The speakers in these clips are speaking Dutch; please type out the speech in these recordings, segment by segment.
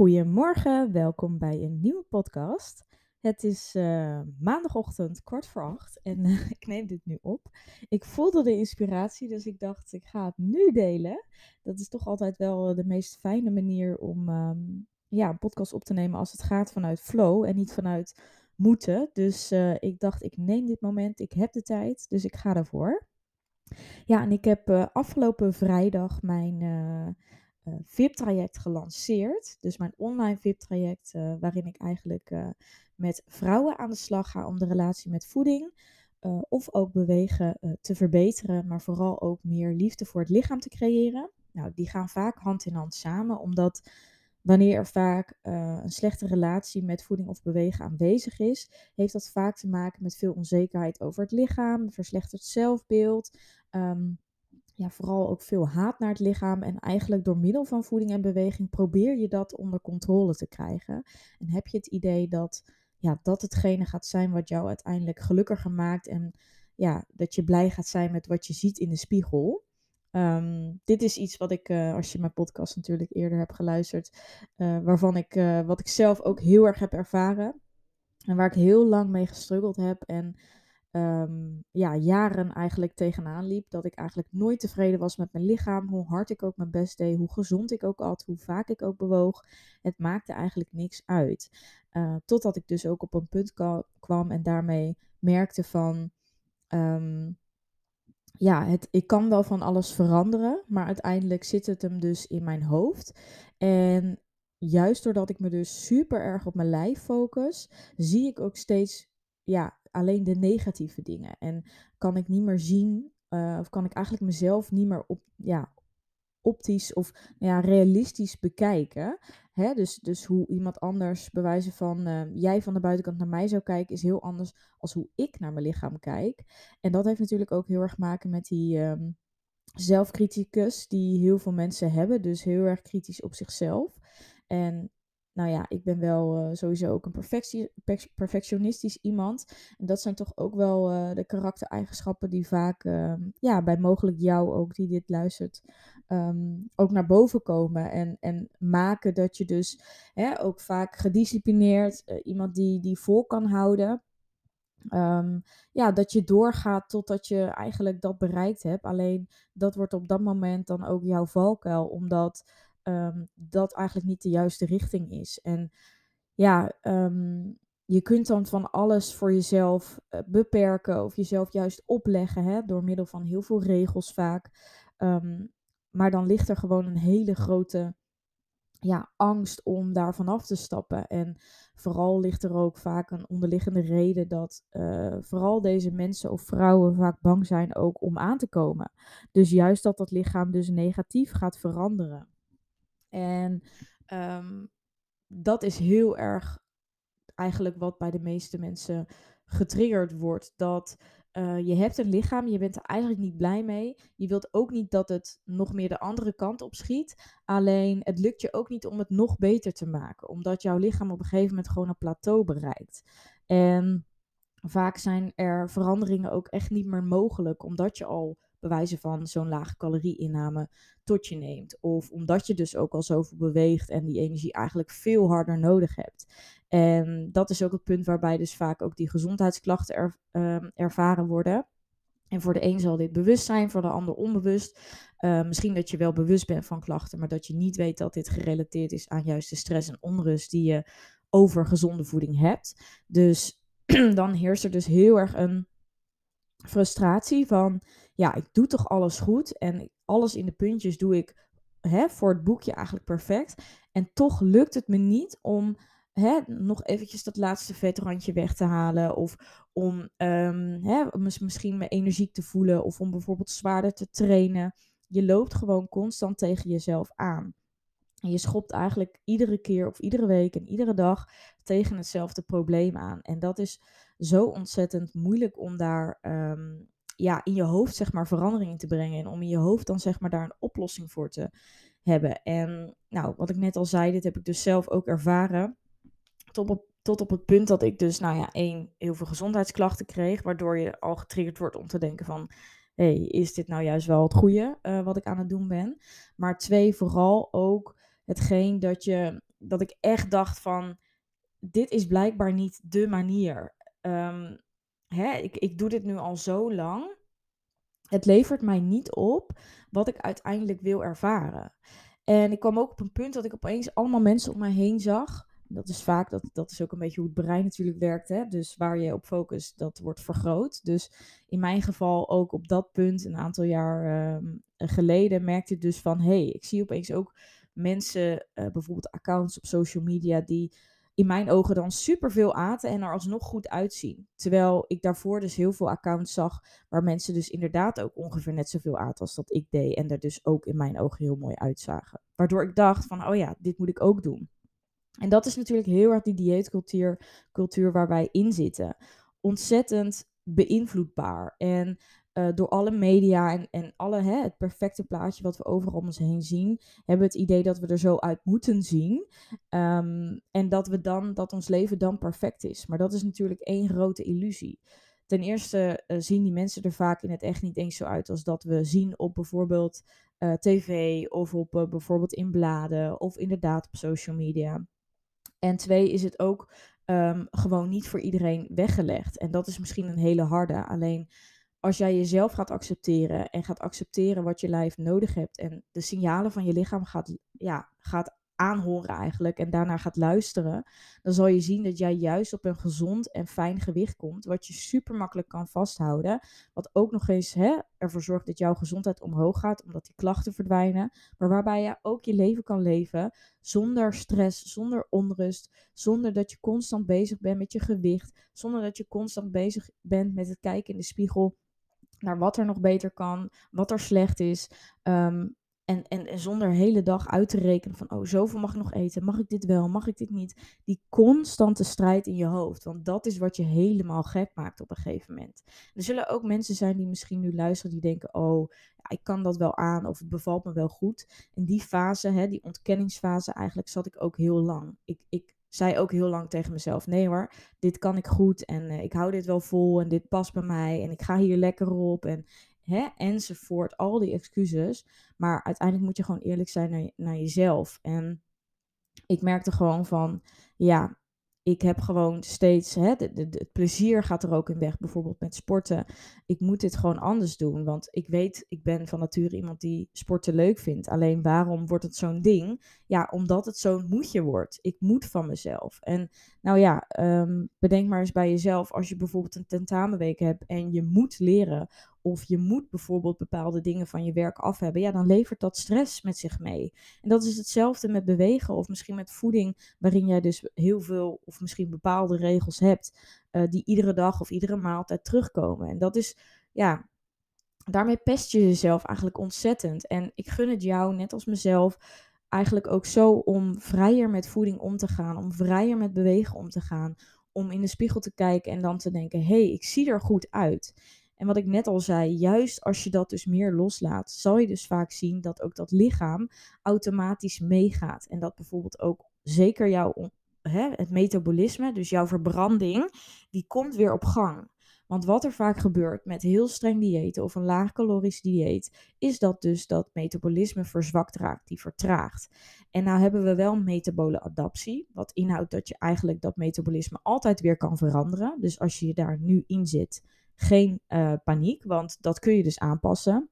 Goedemorgen, welkom bij een nieuwe podcast. Het is uh, maandagochtend kwart voor acht en uh, ik neem dit nu op. Ik voelde de inspiratie, dus ik dacht ik ga het nu delen. Dat is toch altijd wel de meest fijne manier om um, ja, een podcast op te nemen als het gaat vanuit flow en niet vanuit moeten. Dus ik dacht ik neem dit moment, ik heb de tijd, dus ik ga ervoor. Ja, en ik heb afgelopen vrijdag mijn VIP-traject gelanceerd. Dus mijn online VIP-traject, uh, waarin ik eigenlijk uh, met vrouwen aan de slag ga om de relatie met voeding of ook bewegen te verbeteren, maar vooral ook meer liefde voor het lichaam te creëren. Nou, die gaan vaak hand in hand samen, omdat wanneer er vaak een slechte relatie met voeding of bewegen aanwezig is, heeft dat vaak te maken met veel onzekerheid over het lichaam, verslechterd zelfbeeld. Um, ja, vooral ook veel haat naar het lichaam. En eigenlijk door middel van voeding en beweging probeer je dat onder controle te krijgen. En heb je het idee dat ja, dat hetgene gaat zijn wat jou uiteindelijk gelukkiger maakt. En ja, dat je blij gaat zijn met wat je ziet in de spiegel. Um, dit is iets wat ik, uh, als je mijn podcast natuurlijk eerder hebt geluisterd, uh, waarvan ik, uh, wat ik zelf ook heel erg heb ervaren. En waar ik heel lang mee gestruggeld heb. En um, ja, jaren eigenlijk tegenaan liep. Dat ik eigenlijk nooit tevreden was met mijn lichaam. Hoe hard ik ook mijn best deed, hoe gezond ik ook at, hoe vaak ik ook bewoog. Het maakte eigenlijk niks uit. Uh, totdat ik dus ook op een punt kwam en daarmee merkte van. Um, ja, het, ik kan wel van alles veranderen, maar uiteindelijk zit het hem dus in mijn hoofd. En juist doordat ik me dus super erg op mijn lijf focus, zie ik ook steeds ja, alleen de negatieve dingen. En kan ik niet meer zien, uh, of kan ik eigenlijk mezelf niet meer op, ja, optisch of ja, realistisch bekijken. Hè? Dus, dus hoe iemand anders bewijzen van uh, jij van de buitenkant naar mij zou kijken, is heel anders als hoe ik naar mijn lichaam kijk. En dat heeft natuurlijk ook heel erg maken met die um, zelfcriticus die heel veel mensen hebben. Dus heel erg kritisch op zichzelf. En nou ja, ik ben wel uh, sowieso ook een perfectionistisch iemand. En dat zijn toch ook wel uh, de karaktereigenschappen die vaak, uh, ja, bij mogelijk jou ook, die dit luistert, um, ook naar boven komen. En, en maken dat je dus hè, ook vaak gedisciplineerd, eh, iemand die, die vol kan houden. Um, ja, dat je doorgaat totdat je eigenlijk dat bereikt hebt. Alleen dat wordt op dat moment dan ook jouw valkuil, omdat um, dat eigenlijk niet de juiste richting is. En ja, um, je kunt dan van alles voor jezelf uh, beperken of jezelf juist opleggen hè, door middel van heel veel regels vaak. Um, maar dan ligt er gewoon een hele grote ja, angst om daar vanaf te stappen. En vooral ligt er ook vaak een onderliggende reden dat uh, vooral deze mensen of vrouwen vaak bang zijn ook om aan te komen. Dus juist dat dat lichaam dus negatief gaat veranderen. En um, dat is heel erg eigenlijk wat bij de meeste mensen getriggerd wordt. Dat uh, je hebt een lichaam, je bent er eigenlijk niet blij mee. Je wilt ook niet dat het nog meer de andere kant op schiet. Alleen het lukt je ook niet om het nog beter te maken. Omdat jouw lichaam op een gegeven moment gewoon een plateau bereikt. En vaak zijn er veranderingen ook echt niet meer mogelijk. Omdat je al bewijzen van zo'n lage calorieinname tot je neemt. Of omdat je dus ook al zoveel beweegt en die energie eigenlijk veel harder nodig hebt. En dat is ook het punt waarbij dus vaak ook die gezondheidsklachten um, ervaren worden. En voor de een zal dit bewust zijn, voor de ander onbewust. Uh, misschien dat je wel bewust bent van klachten, maar dat je niet weet dat dit gerelateerd is aan juist de stress en onrust die je over gezonde voeding hebt. Dus dan heerst er dus heel erg een frustratie van, ja, ik doe toch alles goed en alles in de puntjes doe ik hè, voor het boekje eigenlijk perfect. En toch lukt het me niet om hè, nog eventjes dat laatste vetrandje weg te halen. Of om um, hè, misschien me energiek te voelen. Of om bijvoorbeeld zwaarder te trainen. Je loopt gewoon constant tegen jezelf aan. En je schopt eigenlijk iedere keer of iedere week en iedere dag tegen hetzelfde probleem aan. En dat is zo ontzettend moeilijk om daar um, ja, in je hoofd zeg maar verandering in te brengen. En om in je hoofd dan zeg maar daar een oplossing voor te hebben. En nou, wat ik net al zei, dit heb ik dus zelf ook ervaren. Tot op, tot op het punt dat ik dus, nou ja, één, heel veel gezondheidsklachten kreeg. Waardoor je al getriggerd wordt om te denken van... hey, is dit nou juist wel het goede uh, wat ik aan het doen ben? Maar twee, vooral ook hetgeen dat je dat ik echt dacht van, dit is blijkbaar niet de manier. Ehm, hè, ik, ik doe dit nu al zo lang. Het levert mij niet op wat ik uiteindelijk wil ervaren. En ik kwam ook op een punt dat ik opeens allemaal mensen om mij heen zag. Dat is vaak, dat, dat is ook een beetje hoe het brein natuurlijk werkt. Hè? Dus waar je op focust, dat wordt vergroot. Dus in mijn geval ook op dat punt, een aantal jaar ehm, geleden, merkte ik dus van... hé, hey, ik zie opeens ook mensen, uh, bijvoorbeeld accounts op social media... die in mijn ogen dan superveel aten en er alsnog goed uitzien. Terwijl ik daarvoor dus heel veel accounts zag waar mensen dus inderdaad ook ongeveer net zoveel aten als dat ik deed. En er dus ook in mijn ogen heel mooi uitzagen. Waardoor ik dacht van, oh ja, dit moet ik ook doen. En dat is natuurlijk heel erg die dieetcultuur cultuur waar wij in zitten. Ontzettend beïnvloedbaar. En uh, door alle media en, en alle, hè, het perfecte plaatje wat we overal om ons heen zien, hebben het idee dat we er zo uit moeten zien. Um, en dat, we dan, dat ons leven dan perfect is. Maar dat is natuurlijk één grote illusie. Ten eerste uh, zien die mensen er vaak in het echt niet eens zo uit als dat we zien op bijvoorbeeld uh, tv of op bijvoorbeeld in bladen of inderdaad op social media. En twee is het ook um, gewoon niet voor iedereen weggelegd. En dat is misschien een hele harde. Alleen als jij jezelf gaat accepteren en gaat accepteren wat je lijf nodig hebt en de signalen van je lichaam gaat, ja, gaat aanhoren eigenlijk en daarna gaat luisteren, dan zal je zien dat jij juist op een gezond en fijn gewicht komt, wat je super makkelijk kan vasthouden, wat ook nog eens hè, ervoor zorgt dat jouw gezondheid omhoog gaat, omdat die klachten verdwijnen, maar waarbij je ook je leven kan leven zonder stress, zonder onrust, zonder dat je constant bezig bent met je gewicht, zonder dat je constant bezig bent met het kijken in de spiegel naar wat er nog beter kan, wat er slecht is. Ehm, en, en, en, zonder hele dag uit te rekenen van, oh, zoveel mag ik nog eten, mag ik dit wel, mag ik dit niet. Die constante strijd in je hoofd, want dat is wat je helemaal gek maakt op een gegeven moment. Er zullen ook mensen zijn die misschien nu luisteren, die denken, oh, ik kan dat wel aan of het bevalt me wel goed. In die fase, hè, die ontkenningsfase, eigenlijk zat ik ook heel lang. Ik, ik zei ook heel lang tegen mezelf: nee hoor, dit kan ik goed en uh, ik hou dit wel vol en dit past bij mij en ik ga hier lekker op en hè, enzovoort. Al die excuses. Maar uiteindelijk moet je gewoon eerlijk zijn naar, naar jezelf. En ik merkte gewoon van, ja, ik heb gewoon steeds, hè, het plezier gaat er ook in weg, bijvoorbeeld met sporten. Ik moet dit gewoon anders doen, want ik weet, ik ben van nature iemand die sporten leuk vindt. Alleen waarom wordt het zo'n ding? Ja, omdat het zo'n moetje wordt. Ik moet van mezelf. En nou ja, um, bedenk maar eens bij jezelf, als je bijvoorbeeld een tentamenweek hebt en je moet leren of je moet bijvoorbeeld bepaalde dingen van je werk af hebben, ja, dan levert dat stress met zich mee. En dat is hetzelfde met bewegen of misschien met voeding, waarin jij dus heel veel of misschien bepaalde regels hebt, uh, die iedere dag of iedere maaltijd terugkomen. En dat is, ja, daarmee pest je jezelf eigenlijk ontzettend. En ik gun het jou, net als mezelf, eigenlijk ook zo om vrijer met voeding om te gaan, om vrijer met bewegen om te gaan, om in de spiegel te kijken en dan te denken: hé, hey, ik zie er goed uit. En wat ik net al zei, juist als je dat dus meer loslaat, zal je dus vaak zien dat ook dat lichaam automatisch meegaat. En dat bijvoorbeeld ook zeker jouw hè, het metabolisme, dus jouw verbranding, die komt weer op gang. Want wat er vaak gebeurt met heel streng diëten of een laag calorisch dieet, is dat dus dat metabolisme verzwakt raakt, die vertraagt. En nou hebben we wel metabole adaptie, wat inhoudt dat je eigenlijk dat metabolisme altijd weer kan veranderen. Dus als je daar nu in zit, geen uh, paniek, want dat kun je dus aanpassen.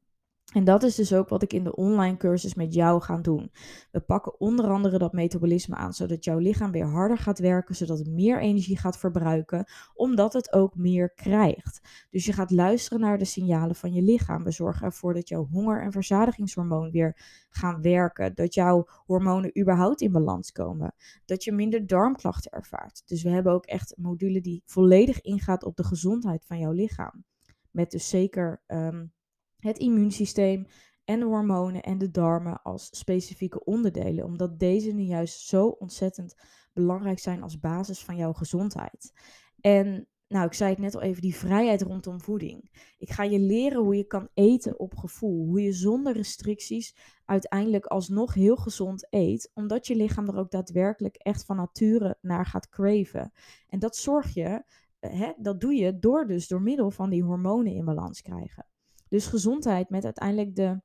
En dat is dus ook wat ik in de online cursus met jou ga doen. We pakken onder andere dat metabolisme aan, zodat jouw lichaam weer harder gaat werken, zodat het meer energie gaat verbruiken, omdat het ook meer krijgt. Dus je gaat luisteren naar de signalen van je lichaam. We zorgen ervoor dat jouw honger- en verzadigingshormoon weer gaan werken, dat jouw hormonen überhaupt in balans komen, dat je minder darmklachten ervaart. Dus we hebben ook echt een module die volledig ingaat op de gezondheid van jouw lichaam. Met dus zeker. Um, het immuunsysteem en de hormonen en de darmen als specifieke onderdelen, omdat deze nu juist zo ontzettend belangrijk zijn als basis van jouw gezondheid. En nou, ik zei het net al even, die vrijheid rondom voeding. Ik ga je leren hoe je kan eten op gevoel. Hoe je zonder restricties uiteindelijk alsnog heel gezond eet. Omdat je lichaam er ook daadwerkelijk echt van nature naar gaat craven. En dat zorg je, hè, dat doe je door dus door middel van die hormonen in balans krijgen. Dus gezondheid met uiteindelijk de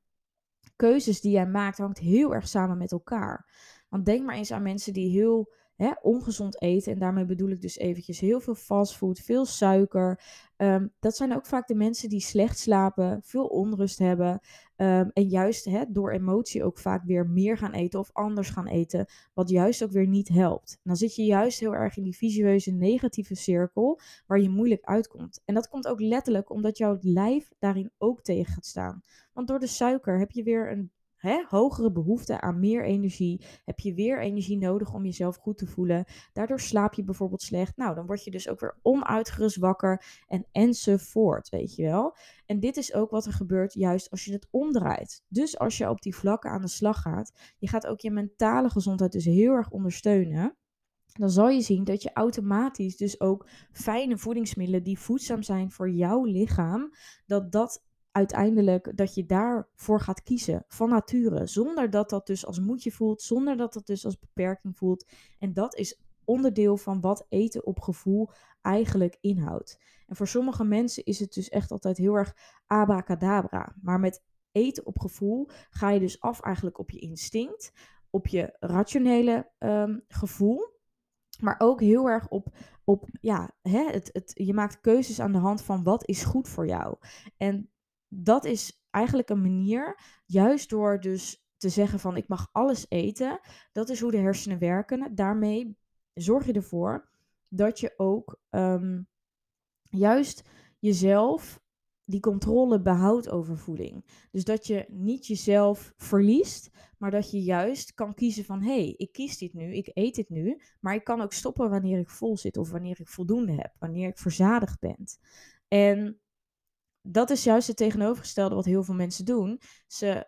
keuzes die jij maakt hangt heel erg samen met elkaar. Want denk maar eens aan mensen die heel hè, ongezond eten. En daarmee bedoel ik dus eventjes heel veel fastfood, veel suiker. Ehm, dat zijn ook vaak de mensen die slecht slapen, veel onrust hebben. Ehm, en juist hè, door emotie ook vaak weer meer gaan eten of anders gaan eten. Wat juist ook weer niet helpt. Dan zit je juist heel erg in die visueuze negatieve cirkel waar je moeilijk uitkomt. En dat komt ook letterlijk omdat jouw lijf daarin ook tegen gaat staan. Want door de suiker heb je weer een hè, hogere behoefte aan meer energie. Heb je weer energie nodig om jezelf goed te voelen. Daardoor slaap je bijvoorbeeld slecht. Nou, dan word je dus ook weer onuitgerust wakker en enzovoort, weet je wel. En dit is ook wat er gebeurt juist als je het omdraait. Dus als je op die vlakken aan de slag gaat, je gaat ook je mentale gezondheid dus heel erg ondersteunen dan zal je zien dat je automatisch dus ook fijne voedingsmiddelen die voedzaam zijn voor jouw lichaam, dat dat uiteindelijk dat je daarvoor gaat kiezen van nature. Zonder dat dat dus als moedje voelt, zonder dat dat dus als beperking voelt. En dat is onderdeel van wat eten op gevoel eigenlijk inhoudt. En voor sommige mensen is het dus echt altijd heel erg abracadabra. Maar met eten op gevoel ga je dus af eigenlijk op je instinct, op je rationele um, gevoel. Maar ook heel erg op, op ja, hè, het, het, je maakt keuzes aan de hand van wat is goed voor jou. En dat is eigenlijk een manier, juist door dus te zeggen van ik mag alles eten, dat is hoe de hersenen werken. Daarmee zorg je ervoor dat je ook ehm, juist jezelf die controle behoudt over voeding. Dus dat je niet jezelf verliest, maar dat je juist kan kiezen van hé, hey, ik kies dit nu, ik eet dit nu, maar ik kan ook stoppen wanneer ik vol zit of wanneer ik voldoende heb, wanneer ik verzadigd ben. En dat is juist het tegenovergestelde wat heel veel mensen doen. Ze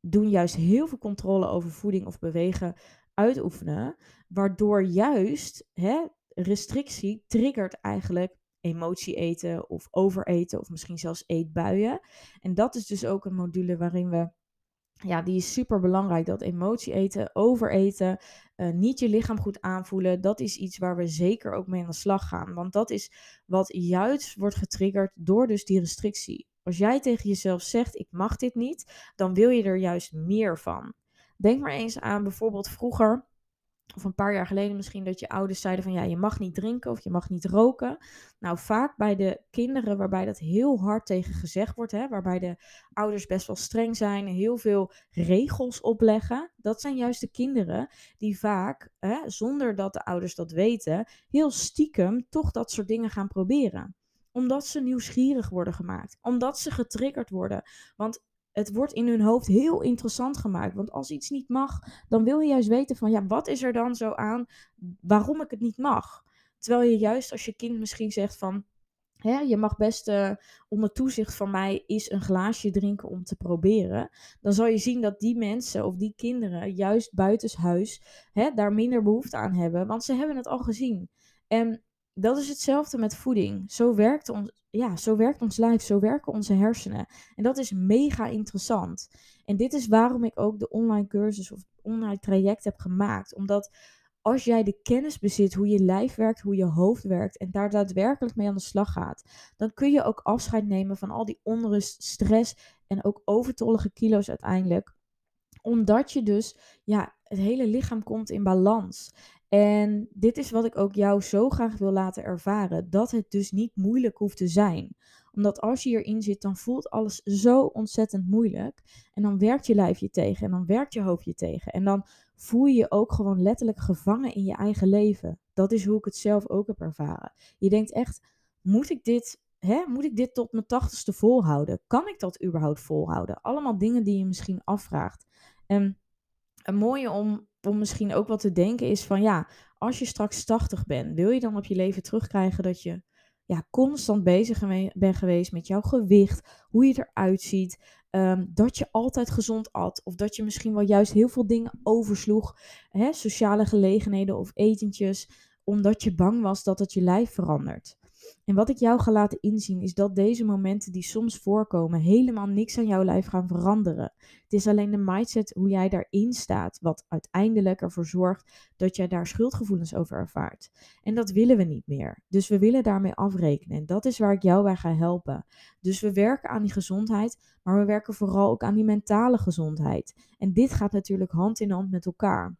doen juist heel veel controle over voeding of bewegen uitoefenen, waardoor juist hè, restrictie triggert eigenlijk emotie eten of overeten of misschien zelfs eetbuien. En dat is dus ook een module waarin we ja, die is super belangrijk. Dat emotie eten, overeten, uh, niet je lichaam goed aanvoelen. Dat is iets waar we zeker ook mee aan de slag gaan. Want dat is wat juist wordt getriggerd door dus die restrictie. Als jij tegen jezelf zegt, ik mag dit niet, dan wil je er juist meer van. Denk maar eens aan bijvoorbeeld vroeger of een paar jaar geleden misschien dat je ouders zeiden van ja, je mag niet drinken of je mag niet roken. Nou, vaak bij de kinderen waarbij dat heel hard tegen gezegd wordt, hè, waarbij de ouders best wel streng zijn, heel veel regels opleggen. Dat zijn juist de kinderen die vaak, hè, zonder dat de ouders dat weten, heel stiekem toch dat soort dingen gaan proberen omdat ze nieuwsgierig worden gemaakt. Omdat ze getriggerd worden. Want het wordt in hun hoofd heel interessant gemaakt. Want als iets niet mag, dan wil je juist weten van ja, wat is er dan zo aan waarom ik het niet mag? Terwijl je juist als je kind misschien zegt van je mag best uh, onder toezicht van mij eens een glaasje drinken om te proberen. Dan zal je zien dat die mensen of die kinderen juist buitenshuis hè, daar minder behoefte aan hebben. Want ze hebben het al gezien. En dat is hetzelfde met voeding. Zo werkt, ons, ja, zo werkt ons lijf, zo werken onze hersenen. En dat is mega interessant. En dit is waarom ik ook de online cursus of online traject heb gemaakt. Omdat als jij de kennis bezit hoe je lijf werkt, hoe je hoofd werkt en daar daadwerkelijk mee aan de slag gaat, dan kun je ook afscheid nemen van al die onrust, stress en ook overtollige kilo's uiteindelijk. Omdat je dus, ja, het hele lichaam komt in balans. En dit is wat ik ook jou zo graag wil laten ervaren. Dat het dus niet moeilijk hoeft te zijn. Omdat als je hierin zit, dan voelt alles zo ontzettend moeilijk. En dan werkt je lijf je tegen. En dan werkt je hoofd je tegen. En dan voel je je ook gewoon letterlijk gevangen in je eigen leven. Dat is hoe ik het zelf ook heb ervaren. Je denkt echt, moet ik dit, hè, moet ik dit tot mijn tachtigste volhouden? Kan ik dat überhaupt volhouden? Allemaal dingen die je misschien afvraagt. En een mooie om om misschien ook wat te denken is van ja, als je straks 80 bent, wil je dan op je leven terugkrijgen dat je ja, constant bezig bent geweest met jouw gewicht, hoe je eruit ziet, um, dat je altijd gezond at of dat je misschien wel juist heel veel dingen oversloeg, hè, sociale gelegenheden of etentjes, omdat je bang was dat het je lijf verandert. En wat ik jou ga laten inzien is dat deze momenten die soms voorkomen helemaal niks aan jouw lijf gaan veranderen. Het is alleen de mindset hoe jij daarin staat wat uiteindelijk ervoor zorgt dat jij daar schuldgevoelens over ervaart. En dat willen we niet meer. Dus we willen daarmee afrekenen. En dat is waar ik jou bij ga helpen. Dus we werken aan die gezondheid, maar we werken vooral ook aan die mentale gezondheid. En dit gaat natuurlijk hand in hand met elkaar.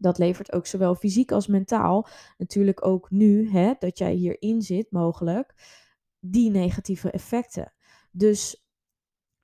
Dat levert ook zowel fysiek als mentaal, natuurlijk ook nu, hè, dat jij hierin zit, mogelijk, die negatieve effecten. Dus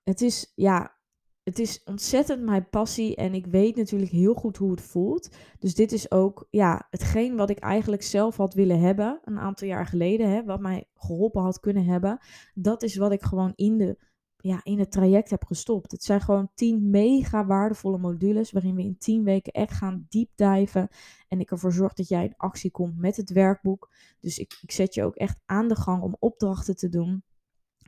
het is, ja, het is ontzettend mijn passie en ik weet natuurlijk heel goed hoe het voelt. Dus dit is ook ja, hetgeen wat ik eigenlijk zelf had willen hebben een aantal jaar geleden, hè, wat mij geholpen had kunnen hebben. Dat is wat ik gewoon in, de, ja, in het traject heb gestopt. Het zijn gewoon tien mega waardevolle modules waarin we in tien weken echt gaan deep diven. En ik ervoor zorg dat jij in actie komt met het werkboek. Dus ik, ik zet je ook echt aan de gang om opdrachten te doen.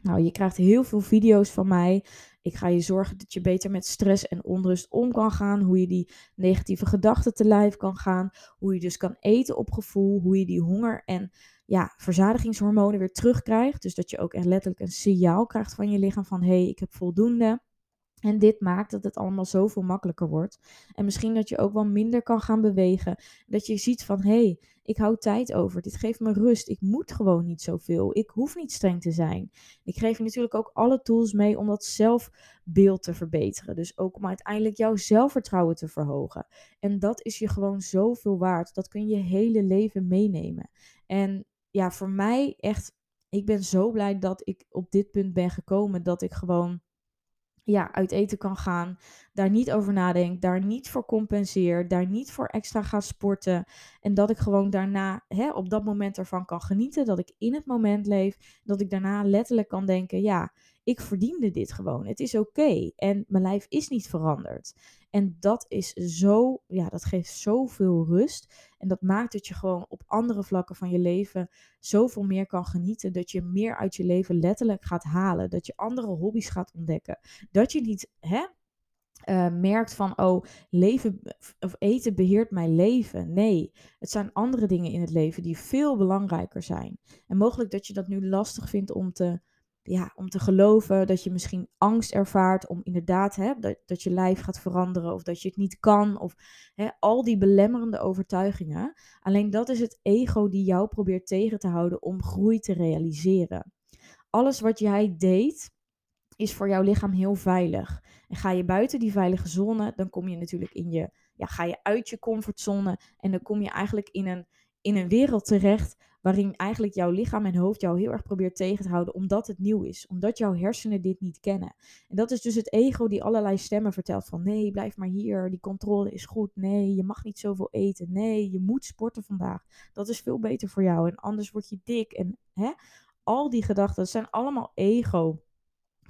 Nou, je krijgt heel veel video's van mij. Ik ga je zorgen dat je beter met stress en onrust om kan gaan. Hoe je die negatieve gedachten te lijf kan gaan. Hoe je dus kan eten op gevoel. Hoe je die honger en ja, verzadigingshormonen weer terugkrijgt. Dus dat je ook echt letterlijk een signaal krijgt van je lichaam van hé, hey, ik heb voldoende. En dit maakt dat het allemaal zoveel makkelijker wordt. En misschien dat je ook wel minder kan gaan bewegen. Dat je ziet van hé, hey, ik hou tijd over. Dit geeft me rust. Ik moet gewoon niet zoveel. Ik hoef niet streng te zijn. Ik geef je natuurlijk ook alle tools mee om dat zelfbeeld te verbeteren. Dus ook om uiteindelijk jouw zelfvertrouwen te verhogen. En dat is je gewoon zoveel waard. Dat kun je je hele leven meenemen. En ja, voor mij echt, ik ben zo blij dat ik op dit punt ben gekomen. Dat ik gewoon ja, uit eten kan gaan, daar niet over nadenk, daar niet voor compenseer, daar niet voor extra ga sporten. En dat ik gewoon daarna hè, op dat moment ervan kan genieten, dat ik in het moment leef, dat ik daarna letterlijk kan denken, ja, ik verdiende dit gewoon. Het is oké en mijn lijf is niet veranderd. En dat is zo, ja, dat geeft zoveel rust. En dat maakt dat je gewoon op andere vlakken van je leven zoveel meer kan genieten. Dat je meer uit je leven letterlijk gaat halen. Dat je andere hobby's gaat ontdekken. Dat je niet hè, uh, merkt van, oh, leven of eten beheert mijn leven. Nee, het zijn andere dingen in het leven die veel belangrijker zijn. En mogelijk dat je dat nu lastig vindt om te ja, om te geloven dat je misschien angst ervaart om inderdaad hè, dat, dat je lijf gaat veranderen of dat je het niet kan of hè, al die belemmerende overtuigingen. Alleen dat is het ego die jou probeert tegen te houden om groei te realiseren. Alles wat jij deed is voor jouw lichaam heel veilig. En ga je buiten die veilige zone, dan kom je natuurlijk in je, ja, ga je uit je comfortzone en dan kom je eigenlijk in een, in een wereld terecht waarin eigenlijk jouw lichaam en hoofd jou heel erg probeert tegen te houden, omdat het nieuw is, omdat jouw hersenen dit niet kennen. En dat is dus het ego die allerlei stemmen vertelt van nee, blijf maar hier, die controle is goed, nee, je mag niet zoveel eten, nee, je moet sporten vandaag, dat is veel beter voor jou en anders word je dik en hè, al die gedachten, zijn allemaal ego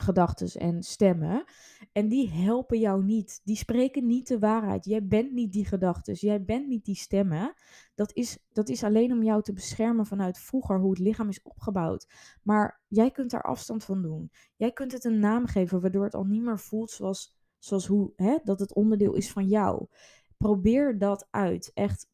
gedachten en stemmen. En die helpen jou niet. Die spreken niet de waarheid. Jij bent niet die gedachten. Jij bent niet die stemmen. Dat is, dat is alleen om jou te beschermen vanuit vroeger, hoe het lichaam is opgebouwd. Maar jij kunt daar afstand van doen. Jij kunt het een naam geven, waardoor het al niet meer voelt zoals, zoals hoe, hè, dat het onderdeel is van jou. Probeer dat uit. Echt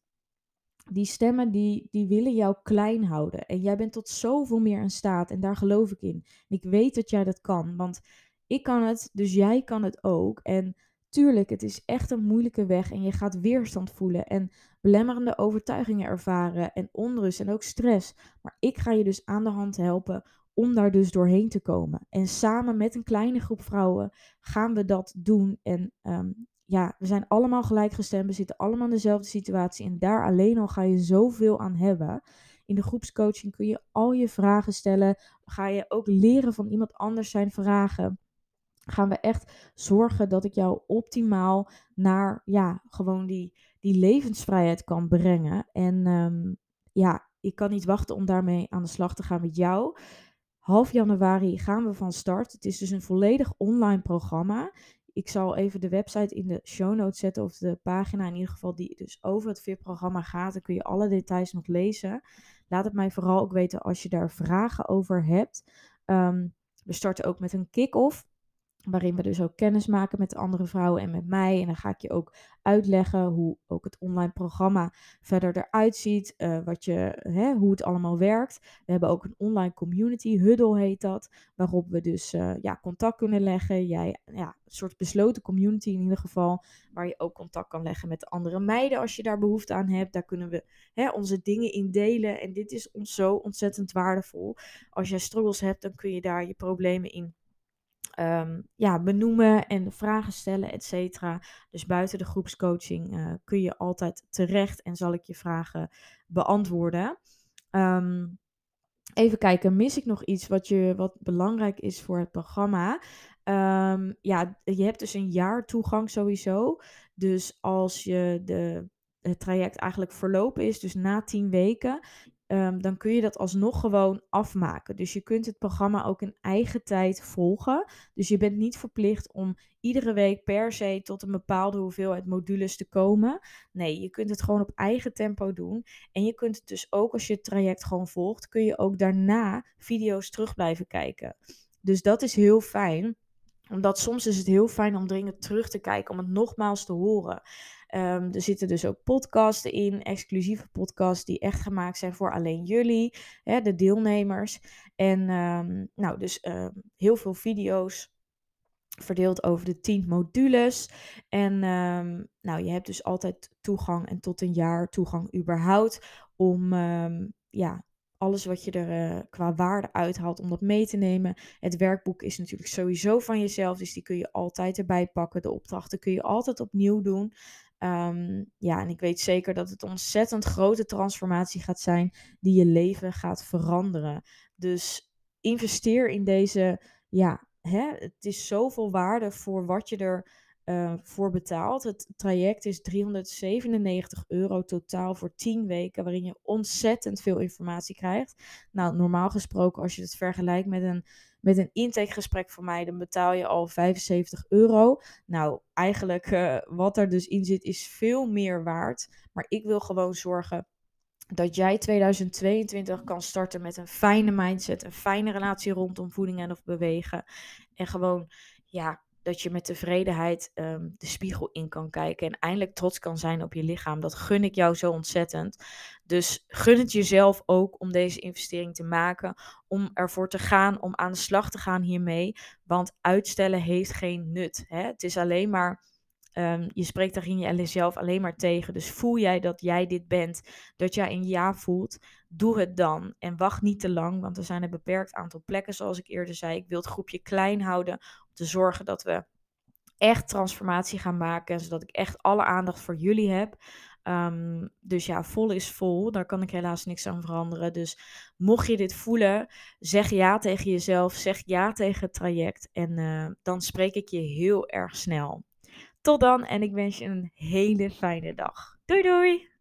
die stemmen die, die willen jou klein houden. En jij bent tot zoveel meer in staat. En daar geloof ik in. Ik weet dat jij dat kan. Want ik kan het, dus jij kan het ook. En tuurlijk, het is echt een moeilijke weg. En je gaat weerstand voelen. En belemmerende overtuigingen ervaren. En onrust en ook stress. Maar ik ga je dus aan de hand helpen om daar dus doorheen te komen. En samen met een kleine groep vrouwen gaan we dat doen. En ehm, ja, we zijn allemaal gelijkgestemd, we zitten allemaal in dezelfde situatie en daar alleen al ga je zoveel aan hebben. In de groepscoaching kun je al je vragen stellen, ga je ook leren van iemand anders zijn vragen. Gaan we echt zorgen dat ik jou optimaal naar ja, gewoon die, die levensvrijheid kan brengen. En ehm, ja, ik kan niet wachten om daarmee aan de slag te gaan met jou. Half januari gaan we van start. Het is dus een volledig online programma ik zal even de website in de show notes zetten, of de pagina in ieder geval, die dus over het VIP-programma gaat. Dan kun je alle details nog lezen. Laat het mij vooral ook weten als je daar vragen over hebt. Ehm, we starten ook met een kick-off. Waarin we dus ook kennis maken met andere vrouwen en met mij. En dan ga ik je ook uitleggen hoe ook het online programma verder eruit ziet. Uh, wat je, hè, hoe het allemaal werkt. We hebben ook een online community, Huddle heet dat. Waarop we dus uh, ja, contact kunnen leggen. Jij, ja, een soort besloten community in ieder geval. Waar je ook contact kan leggen met andere meiden als je daar behoefte aan hebt. Daar kunnen we hè, onze dingen in delen. En dit is ons zo ontzettend waardevol. Als jij struggles hebt, dan kun je daar je problemen in ehm, ja, benoemen en vragen stellen, et cetera. Dus buiten de groepscoaching eh, kun je altijd terecht en zal ik je vragen beantwoorden. Ehm, even kijken, mis ik nog iets wat, je, wat belangrijk is voor het programma? Ehm, ja, je hebt dus een jaar toegang sowieso. Dus als je de, het traject eigenlijk verlopen is, dus na tien weken, Ehm, dan kun je dat alsnog gewoon afmaken. Dus je kunt het programma ook in eigen tijd volgen. Dus je bent niet verplicht om iedere week per se tot een bepaalde hoeveelheid modules te komen. Nee, je kunt het gewoon op eigen tempo doen. En je kunt het dus ook als je het traject gewoon volgt, kun je ook daarna video's terug blijven kijken. Dus dat is heel fijn omdat soms is het heel fijn om dringend terug te kijken, om het nogmaals te horen. Um, er zitten dus ook podcasten in, exclusieve podcasts die echt gemaakt zijn voor alleen jullie, hè, de deelnemers. En um, nou, dus um, heel veel video's verdeeld over de 10 modules. En nou, je hebt dus altijd toegang en tot een jaar toegang überhaupt om ja, alles wat je er uh, qua waarde uithaalt om dat mee te nemen. Het werkboek is natuurlijk sowieso van jezelf, dus die kun je altijd erbij pakken. De opdrachten kun je altijd opnieuw doen. Um, ja, en ik weet zeker dat het ontzettend grote transformatie gaat zijn die je leven gaat veranderen. Dus investeer in deze, ja, hè, het is zoveel waarde voor wat je er uh, voor betaalt. Het traject is 397 euro totaal voor 10 weken, waarin je ontzettend veel informatie krijgt. Nou, normaal gesproken, als je het vergelijkt met een met een intakegesprek van mij, dan betaal je al 75 euro. Nou, eigenlijk uh, wat er dus in zit is veel meer waard. Maar ik wil gewoon zorgen dat jij 2022 kan starten met een fijne mindset, een fijne relatie rondom voeding en of bewegen. En gewoon, ja, dat je met tevredenheid um, de spiegel in kan kijken en eindelijk trots kan zijn op je lichaam. Dat gun ik jou zo ontzettend. Dus gun het jezelf ook om deze investering te maken, om ervoor te gaan, om aan de slag te gaan hiermee. Want uitstellen heeft geen nut. Hè? Het is alleen maar Um, je spreekt daarin jezelf alleen maar tegen. Dus voel jij dat jij dit bent, dat jij een ja voelt, doe het dan. En wacht niet te lang, want er zijn een beperkt aantal plekken, zoals ik eerder zei. Ik wil het groepje klein houden te zorgen dat we echt transformatie gaan maken, zodat ik echt alle aandacht voor jullie heb. Um, dus ja, vol is vol. Daar kan ik helaas niks aan veranderen. Dus mocht je dit voelen, zeg ja tegen jezelf. Zeg ja tegen het traject. En uh, dan spreek ik je heel erg snel. Tot dan en ik wens je een hele fijne dag. Doei doei!